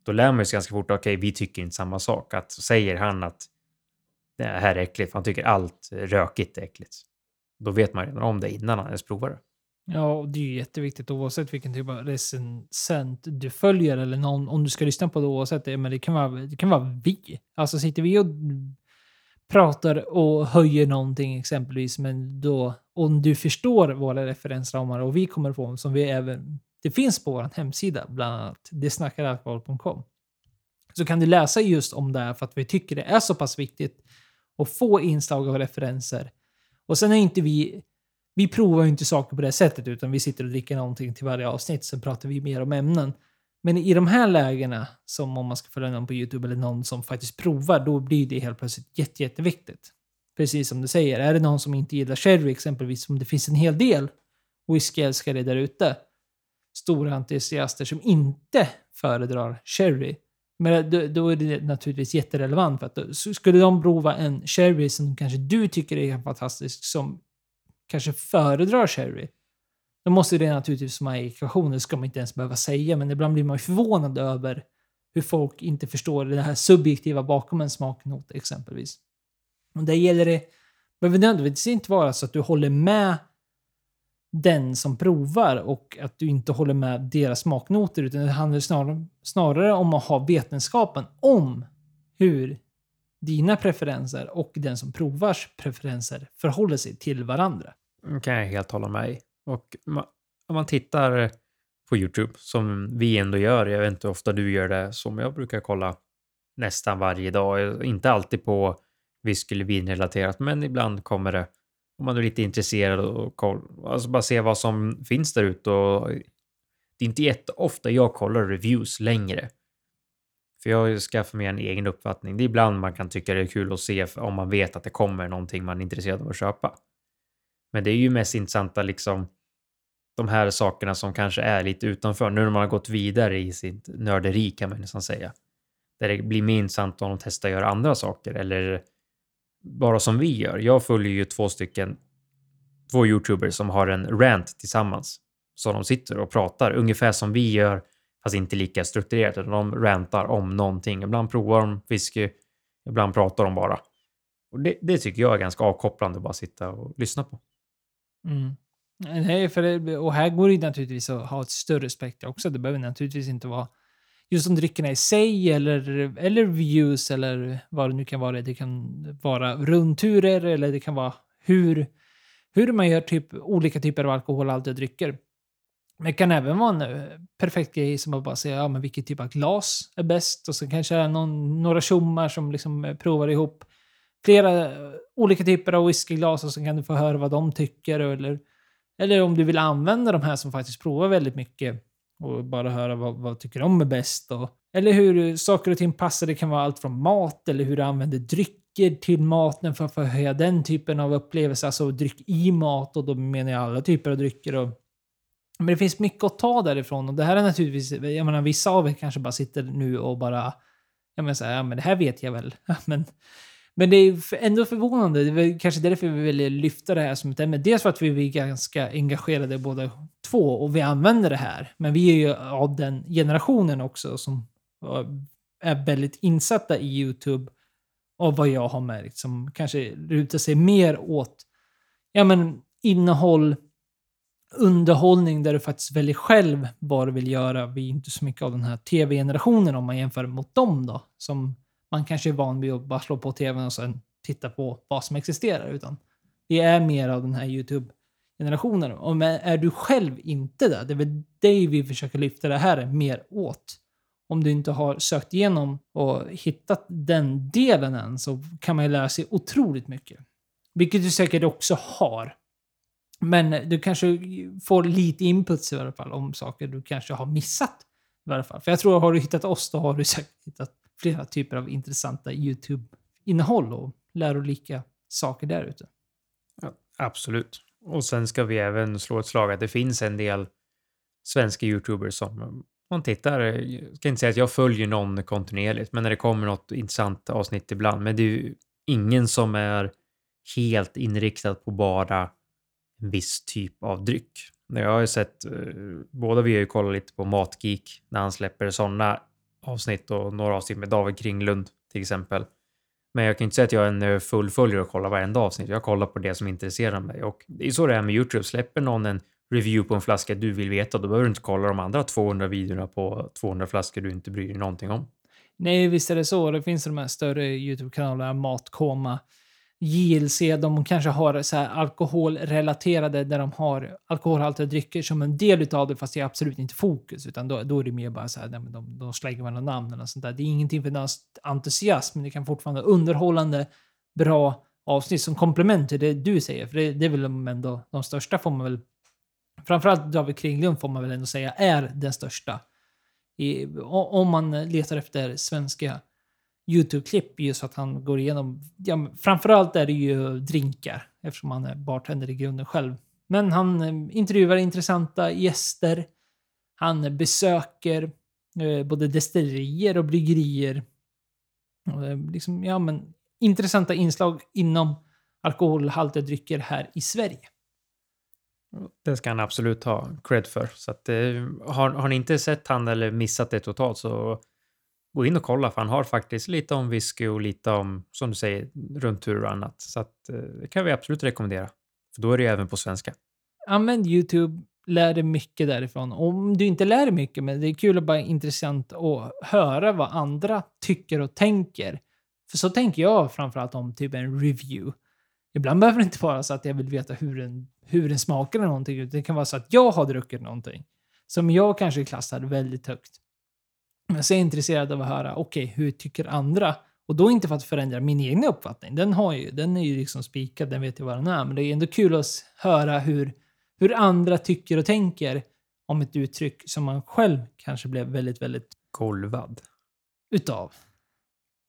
Då lär man sig ganska fort, okej, okay, vi tycker inte samma sak. Att säger han att det här är äckligt, för han tycker allt rökigt är äckligt. Då vet man redan om det innan han ens provar det. Ja, och det är ju jätteviktigt oavsett vilken typ av recensent du följer eller någon, om du ska lyssna på det oavsett, det, men det kan, vara, det kan vara vi. Alltså sitter vi och pratar och höjer någonting exempelvis, men då om du förstår våra referensramar och vi kommer på dem som vi även, det finns på vår hemsida, bland annat Detsnackaralkohol.com så kan du läsa just om det här för att vi tycker det är så pass viktigt att få inslag av referenser. Och sen är inte vi vi provar ju inte saker på det sättet utan vi sitter och dricker någonting till varje avsnitt, sen pratar vi mer om ämnen. Men i de här lägena, som om man ska följa någon på YouTube eller någon som faktiskt provar, då blir det helt plötsligt jätte, jätteviktigt. Precis som du säger, är det någon som inte gillar sherry exempelvis, som det finns en hel del whiskyälskare där ute, stora entusiaster som inte föredrar sherry, men då, då, är det naturligtvis jätterelevant. För att då, skulle de prova en sherry som kanske du tycker är fantastisk, som kanske föredrar sherry, då måste det naturligtvis vara i ekvationen, det ska man inte ens behöva säga, men ibland blir man ju förvånad över hur folk inte förstår det här subjektiva bakom en smaknot exempelvis. Och där gäller det, behöver nödvändigtvis inte vara så att du håller med den som provar och att du inte håller med deras smaknoter, utan det handlar snarare, snarare om att ha vetenskapen om hur dina preferenser och den som provars preferenser förhåller sig till varandra. Det kan jag helt hålla med och om man tittar på YouTube, som vi ändå gör, jag vet inte hur ofta du gör det, som jag brukar kolla nästan varje dag. Inte alltid på whisky eller vinrelaterat, men ibland kommer det om man är lite intresserad och koll, alltså bara se vad som finns där ute. Det är inte jätteofta jag kollar reviews längre. För jag skaffar mig en egen uppfattning. Det är ibland man kan tycka det är kul att se om man vet att det kommer någonting man är intresserad av att köpa. Men det är ju mest intressanta liksom de här sakerna som kanske är lite utanför. Nu när man har gått vidare i sitt nörderi kan man nästan säga. Där det blir mer intressant om de testar att göra andra saker eller bara som vi gör. Jag följer ju två stycken, två YouTubers som har en rant tillsammans. Så de sitter och pratar ungefär som vi gör, fast inte lika strukturerat. De rantar om någonting. Ibland provar de whisky, ibland pratar de bara. Och det, det tycker jag är ganska avkopplande att bara sitta och lyssna på. Mm. Nej, för det, och här går det naturligtvis att ha ett större spektra också. Det behöver naturligtvis inte vara just om dryckerna i sig eller, eller views eller vad det nu kan vara. Det kan vara rundturer eller det kan vara hur, hur man gör typ olika typer av alkoholhaltiga drycker. Men det kan även vara en eh, perfekt grej som att bara säga ja, men vilken typ av glas är bäst och så kanske är någon, några tjommar som liksom eh, provar ihop flera olika typer av whiskyglas och så kan du få höra vad de tycker. Eller, eller om du vill använda de här som faktiskt provar väldigt mycket och bara höra vad, vad tycker de är bäst. Och, eller hur saker och ting passar. Det kan vara allt från mat eller hur du använder drycker till maten för att förhöja den typen av upplevelse. Alltså dryck i mat och då menar jag alla typer av drycker. Och, men det finns mycket att ta därifrån och det här är naturligtvis, jag menar vissa av er kanske bara sitter nu och bara, jag menar så här, ja men det här vet jag väl. [laughs] men men det är ändå förvånande. Det är kanske därför vi vill lyfta det här som ett ämne. Dels för att vi är ganska engagerade båda två och vi använder det här. Men vi är ju av den generationen också som är väldigt insatta i YouTube av vad jag har märkt som kanske lutar sig mer åt ja, men, innehåll, underhållning där du faktiskt väljer själv vad du vill göra. Vi är inte så mycket av den här tv-generationen om man jämför mot dem då. Som man kanske är van vid att bara slå på tvn och sen titta på vad som existerar. Utan vi är mer av den här YouTube-generationen. Och är du själv inte det, det är väl dig vi försöker lyfta det här mer åt. Om du inte har sökt igenom och hittat den delen än så kan man ju lära sig otroligt mycket. Vilket du säkert också har. Men du kanske får lite inputs i alla fall om saker du kanske har missat. I alla fall. För jag tror har du hittat oss då har du säkert hittat flera typer av intressanta YouTube-innehåll och lärolika saker där ute. Ja, absolut. Och sen ska vi även slå ett slag att det finns en del svenska YouTubers som man tittar, jag ska inte säga att jag följer någon kontinuerligt, men när det kommer något intressant avsnitt ibland, men det är ju ingen som är helt inriktad på bara en viss typ av dryck. Jag har ju sett, eh, båda vi har ju kollat lite på Matgeek när han släpper sådana avsnitt och några avsnitt med David Kringlund till exempel. Men jag kan inte säga att jag är en eh, full följare och kollar varenda avsnitt. Jag kollar på det som intresserar mig och det är så det är med YouTube. Släpper någon en review på en flaska du vill veta, då behöver du inte kolla de andra 200 videorna på 200 flaskor du inte bryr dig någonting om. Nej, visst är det så. Det finns de här större YouTube-kanalerna, Matkoma, JLC, de kanske har så här alkoholrelaterade där de har alkoholhaltiga drycker som en del utav det, fast det är absolut inte fokus, utan då, då är det mer bara så här, de, de, de slänger mellan namnen och sånt där. Det är ingenting för deras entusiasm, men det kan fortfarande vara underhållande, bra avsnitt som komplement till det du säger, för det, det är väl ändå de största får man väl, framförallt David Kringlund får man väl ändå säga är den största. I, om man letar efter svenska YouTube-klipp just att han går igenom, ja, framförallt är det ju drinkar eftersom han är bartender i grunden själv. Men han eh, intervjuar intressanta gäster. Han besöker eh, både destillerier och bryggerier. Och, eh, liksom, ja, men, intressanta inslag inom alkoholhaltiga drycker här i Sverige. Det ska han absolut ha cred för. Så att, eh, har, har ni inte sett han eller missat det totalt så gå in och kolla för han har faktiskt lite om whisky och lite om, som du säger, rundturer och annat. Så att, eh, det kan vi absolut rekommendera. För då är det ju även på svenska. Använd YouTube, lär dig mycket därifrån. Om du inte lär dig mycket, men det är kul och bara intressant att höra vad andra tycker och tänker. För så tänker jag framförallt om typ en review. Ibland behöver det inte vara så att jag vill veta hur den, hur den smakar eller någonting. Det kan vara så att jag har druckit någonting som jag kanske klassar väldigt högt. Men så är jag intresserad av att höra, okej, hur tycker andra? Och då inte för att förändra min egen uppfattning. Den, har ju, den är ju liksom spikad, den vet ju vad den är. Men det är ändå kul att höra hur, hur andra tycker och tänker om ett uttryck som man själv kanske blev väldigt, väldigt Golvad. utav.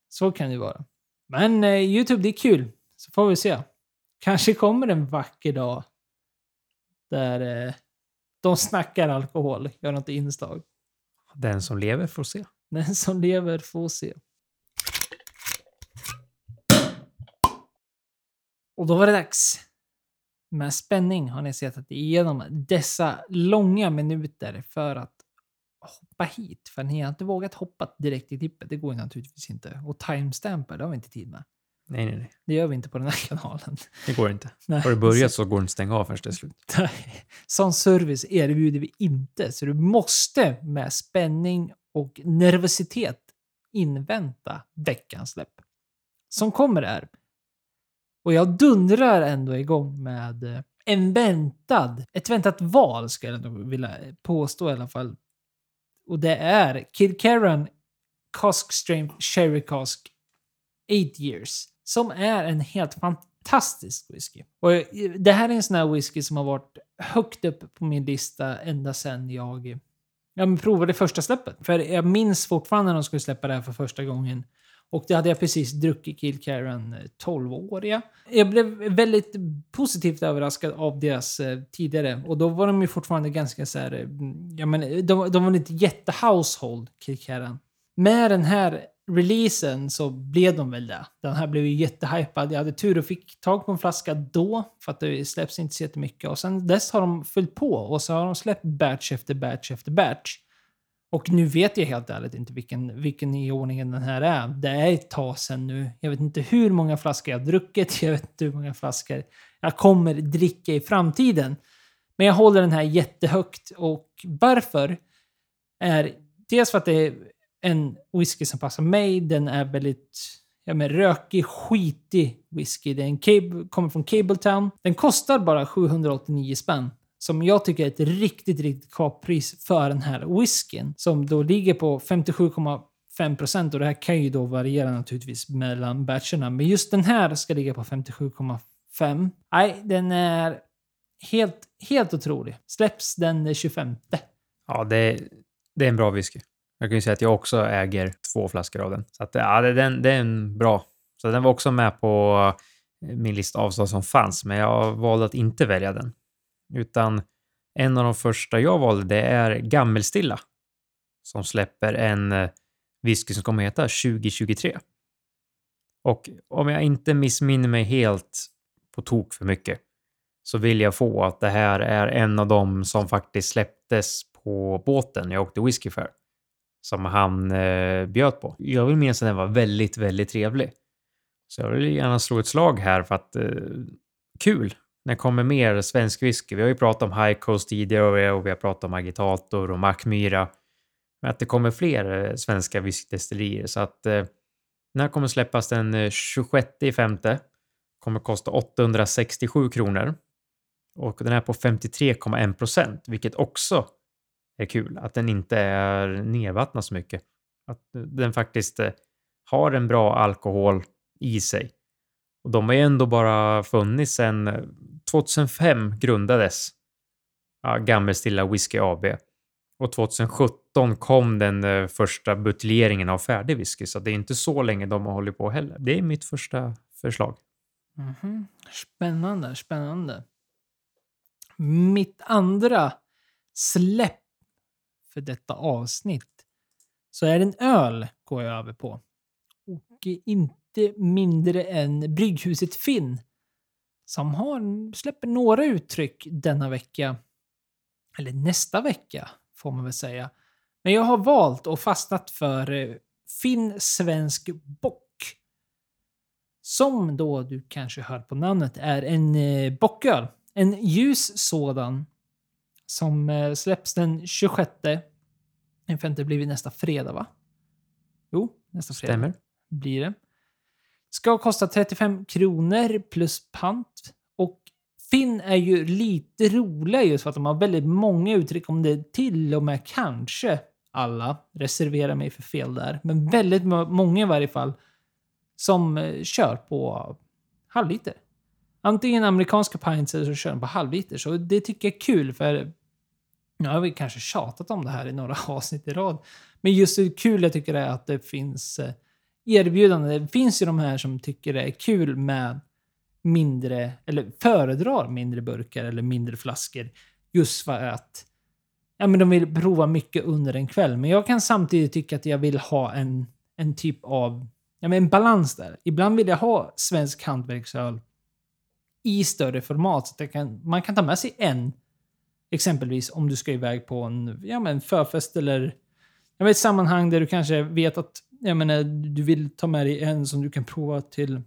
Så kan det vara. Men eh, YouTube, det är kul. Så får vi se. Kanske kommer en vacker dag där eh, de snackar alkohol, gör något inslag. Den som lever får se. Den som lever får se. Och då var det dags. Med spänning har ni sett igenom dessa långa minuter för att hoppa hit. För ni har inte vågat hoppa direkt i tippet. Det går ju naturligtvis inte. Och timestampar det har vi inte tid med. Nej, nej, nej. Det gör vi inte på den här [laughs] kanalen. Det går inte. Nej. Har du börjat så går det inte stänga av förrän det är slut. [laughs] Nej, Sån service erbjuder vi inte, så du måste med spänning och nervositet invänta veckans släpp. Som kommer här. Och jag dundrar ändå igång med eh, en väntad, ett väntat val ska jag ändå vilja påstå i alla fall. Och det är Kid Karen Cask Strength Sherry Cask 8 years. Som är en helt fantastisk whisky. Och det här är en sån här whisky som har varit högt upp på min lista ända sedan jag ja, men provade första släppet. För jag minns fortfarande när de skulle släppa det här för första gången. Och det hade jag precis druckit Killcaren 12-åriga. Eh, jag blev väldigt positivt överraskad av deras eh, tidigare. Och då var de ju fortfarande ganska så här... Eh, ja, men, de, de var inte jätte-household, Killcaren. Med den här releasen så blev de väl det. Den här blev ju jättehypad. Jag hade tur och fick tag på en flaska då, för att det släpps inte så jättemycket. Och sen dess har de fyllt på och så har de släppt batch efter batch efter batch. Och nu vet jag helt ärligt inte vilken, vilken i ordningen den här är. Det är ett tag sedan nu. Jag vet inte hur många flaskor jag har druckit. [laughs] Jag vet inte hur många flaskor jag kommer dricka i framtiden. Men jag håller den här jättehögt. Och varför? Är dels för att det är en whisky som passar mig. Den är väldigt ja, men rökig, skitig whisky. Den kommer från Cabletown. Den kostar bara 789 spänn. Som jag tycker är ett riktigt, riktigt kappris för den här whiskyn. Som då ligger på 57,5 procent och det här kan ju då variera naturligtvis mellan batcherna. Men just den här ska ligga på 57,5. Nej, den är helt, helt otrolig. Släpps den 25. Ja, det, det är en bra whisky. Jag kan ju säga att jag också äger två flaskor av den. Så att, ja, den, det är en bra. Så den var också med på eh, min lista av som fanns, men jag valde att inte välja den. Utan en av de första jag valde, det är Gammelstilla. Som släpper en eh, whisky som kommer heta 2023. Och om jag inte missminner mig helt på tok för mycket så vill jag få att det här är en av dem som faktiskt släpptes på båten jag åkte whisky för som han eh, bjöd på. Jag vill minnas att den var väldigt, väldigt trevlig. Så jag vill gärna slå ett slag här för att eh, kul när kommer mer svensk whisky. Vi har ju pratat om High Coast tidigare och vi har pratat om Agitator och Mackmyra. Men att det kommer fler eh, svenska whiskydestillerier så att eh, den här kommer släppas den eh, 26 femte. Kommer kosta 867 kronor. Och den är på 53,1 procent, vilket också är kul. Att den inte är nedvattnad så mycket. Att den faktiskt eh, har en bra alkohol i sig. Och de har ju ändå bara funnits sedan eh, 2005 grundades ja, Gammelstilla Whisky AB. Och 2017 kom den eh, första buteljeringen av färdig whisky, så det är inte så länge de har hållit på heller. Det är mitt första förslag. Mm -hmm. Spännande, spännande. Mitt andra släpp för detta avsnitt så är det en öl går jag över på. Och inte mindre än Brygghuset Finn som har, släpper några uttryck denna vecka. Eller nästa vecka, får man väl säga. Men jag har valt och fastnat för eh, Finn Svensk Bock. Som då du kanske hör på namnet är en eh, bocköl. En ljus sådan som eh, släpps den 26. Den femte blir nästa fredag, va? Jo, nästa fredag. Stämmer. Blir det. Ska kosta 35 kronor plus pant. Och Finn är ju lite roliga just för att de har väldigt många uttryck om det till och med kanske alla, reserverar mig för fel där, men väldigt många i varje fall, som eh, kör på halvliter. Antingen amerikanska pints eller så kör de på halvliter. Så det tycker jag är kul för nu har vi kanske tjatat om det här i några [laughs] avsnitt i rad. Men just det kul jag tycker är att det finns eh, erbjudanden. Det finns ju de här som tycker det är kul med mindre, eller föredrar mindre burkar eller mindre flaskor. Just för att ja, men de vill prova mycket under en kväll. Men jag kan samtidigt tycka att jag vill ha en, en typ av ja, men en balans där. Ibland vill jag ha svensk hantverksöl i större format. Så att kan, man kan ta med sig en Exempelvis om du ska iväg på en ja, men förfest eller jag vet, ett sammanhang där du kanske vet att jag menar, eh, du vill ta med dig en som du kan prova till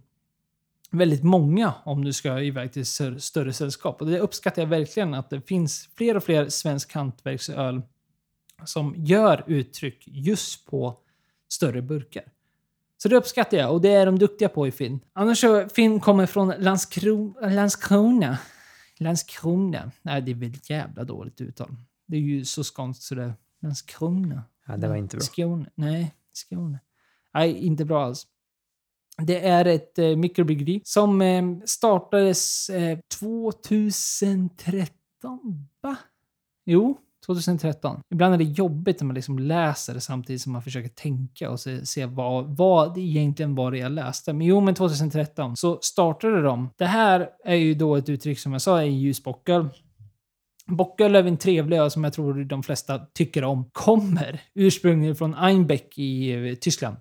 väldigt många om du ska iväg till större sällskap. Och det uppskattar jag verkligen att det finns fler och fler svensk hantverksöl som gör uttryck just på större burkar. Så det uppskattar jag och det är de duktiga på i Finn. Annars så, Finn kommer från Landskro Landskrona. Landskrona. Nej, det är väl ett jävla dåligt uttal. Det är ju så skånskt så det... Landskrona. Ja, det var inte bra. Skåne. Nej, Skåne. Nej, inte bra alls. Det är ett eh, mikrobryggeri som eh, startades eh, 2013, va? Jo, 2013. Ibland är det jobbigt när man liksom läser samtidigt som man försöker tänka och se, se vad, vad det egentligen var det jag läste. Men jo, men 2013 så startade de. Det här är ju då ett uttryck som jag sa är en ljus bocköl. Är en trevlig öl som jag tror de flesta tycker om. Kommer ursprungligen från Einbeck i eh, Tyskland.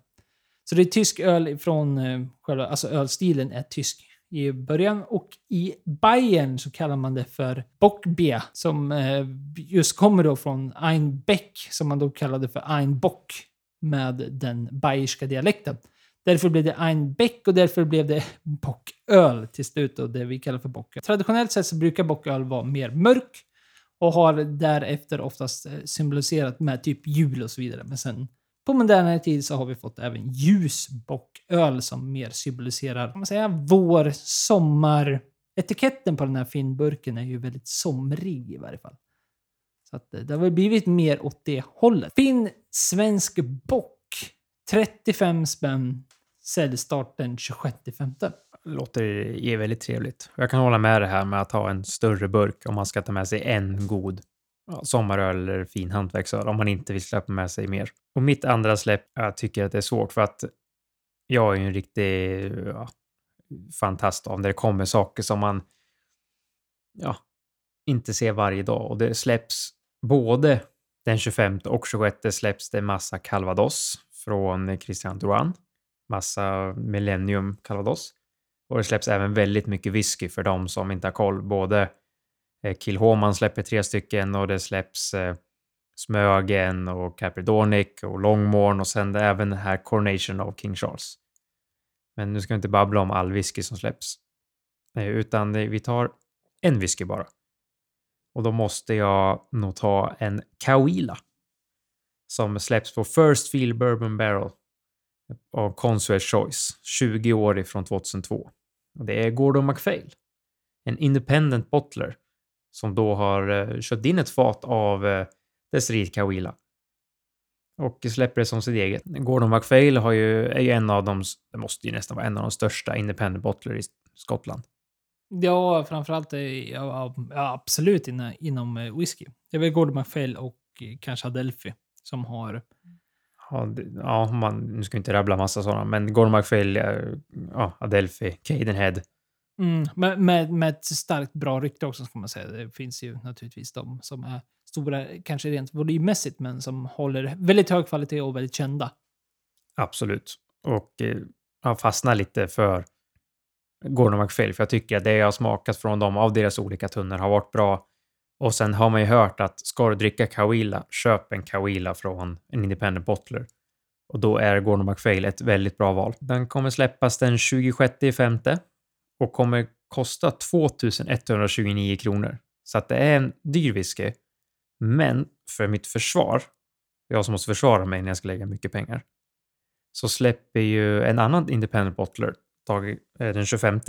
Så det är tysk öl från eh, själva, alltså ölstilen är tysk i början. Och i Bayern så kallar man det för Bockbier, som eh, just kommer då från Einbeck, som man då kallade för Einbock med den bayerska dialekten. Därför blev det Einbeck och därför blev det [laughs] bocköl till slut, och det vi kallar för bocköl. Traditionellt sett så brukar bocköl vara mer mörk och har därefter oftast eh, symboliserat med typ jul och så vidare. Men sen på modernare tid så har vi fått även ljusbocköl som mer symboliserar, kan man säga, vår, sommar. Etiketten på den här finburken är ju väldigt somrig i varje fall. Så att eh, det har väl blivit mer åt det hållet. Finn svensk bock. 35 spänn. Säljstart den 26.5. Låter ju väldigt trevligt. Jag kan hålla med det här med att ha en större burk om man ska ta med sig en god ja, sommaröl eller fin hantverksöl om man inte vill släppa med sig mer. Och mitt andra släpp, jag tycker att det är svårt för att jag är ju en riktig ja, fantast av när det kommer saker som man ja, inte ser varje dag och det släpps både den 25 och 26 släpps det massa calvados från Christian Duan. massa Millennium calvados och det släpps även väldigt mycket whisky för de som inte har koll. Både Eh, Kilhoman släpper tre stycken och det släpps eh, Smögen och Capridonic och Longmorn och sen även den här Coronation of King Charles. Men nu ska vi inte babbla om all whisky som släpps. Utan vi tar en whisky bara. Och då måste jag nog ta en Kawila. Som släpps på First Field Bourbon Barrel eh, av Consuel Choice, 20 år ifrån 2002. Och det är Gordon MacPhail, en independent bottler som då har uh, kört in ett fat av uh, Desiree Kawila och släpper det som sitt eget. Gordon MacPhail har ju, är ju en av de, det måste ju nästan vara en av de största independent bottler i Skottland. Ja, framförallt ja, ja, absolut inom, inom eh, whisky. Det är väl Gordon MacPhail och kanske Adelphi som har Ja, ja man, nu ska jag inte rabbla massa sådana, men Gordon MacPhail, ja, Adelphi, Cadenhead. Mm, med, med, med ett starkt bra rykte också, ska man säga. Det finns ju naturligtvis de som är stora, kanske rent volymmässigt, men som håller väldigt hög kvalitet och väldigt kända. Absolut. Och eh, jag fastnar lite för Gordon McPhail, för jag tycker att det jag har smakat från dem av deras olika tunnor har varit bra. Och sen har man ju hört att ska du dricka Kawila, köp en Kawila från en independent bottler. Och då är Gordon McPhail ett väldigt bra val. Den kommer släppas den 26 femte och kommer kosta 2129 kronor. Så att det är en dyr whisky. Men för mitt försvar, jag som måste försvara mig när jag ska lägga mycket pengar, så släpper ju en annan independent bottler eh, den 25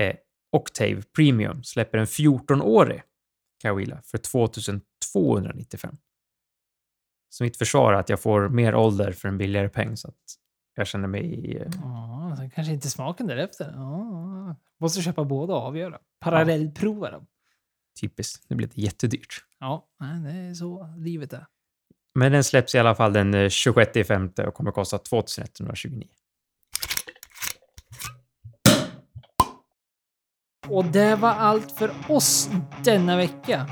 eh, Octave Premium släpper en 14-årig Kawila för 2295. Så mitt försvar är att jag får mer ålder för en billigare peng så att jag känner mig... Eh, ja, så kanske inte smaken därefter. Ja, måste köpa båda och avgöra. Parallellprova dem. Typiskt. Det blir det jättedyrt. Ja, det är så livet är. Men den släpps i alla fall den 26 femte och kommer kosta 2129. Och det var allt för oss denna vecka.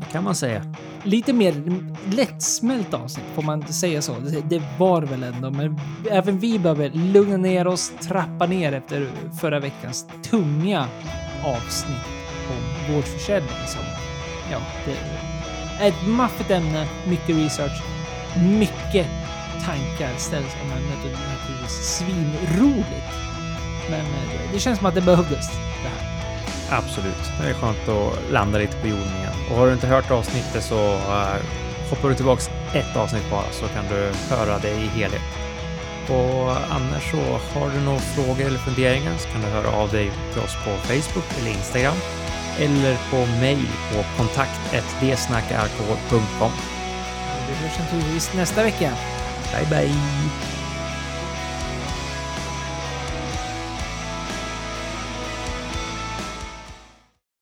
Det kan man säga. Lite mer lättsmält avsnitt, får man inte säga så? Det var väl ändå, men även vi behöver lugna ner oss, trappa ner efter förra veckans tunga avsnitt om vårdförsäljning som, ja, det är ett maffigt ämne, mycket research, mycket tankar ställs om ämnet och naturligtvis svinroligt. Men eh, det känns som att det behövdes. Absolut. Det är skönt att landa lite på jorden igen. Och har du inte hört avsnittet så uh, hoppar du tillbaks ett avsnitt bara så kan du höra det i helhet. Och annars så har du några frågor eller funderingar så kan du höra av dig till oss på Facebook eller Instagram eller på mail på kontakt.dsnackaralkohol.com. Vi hörs naturligtvis nästa vecka. Bye bye!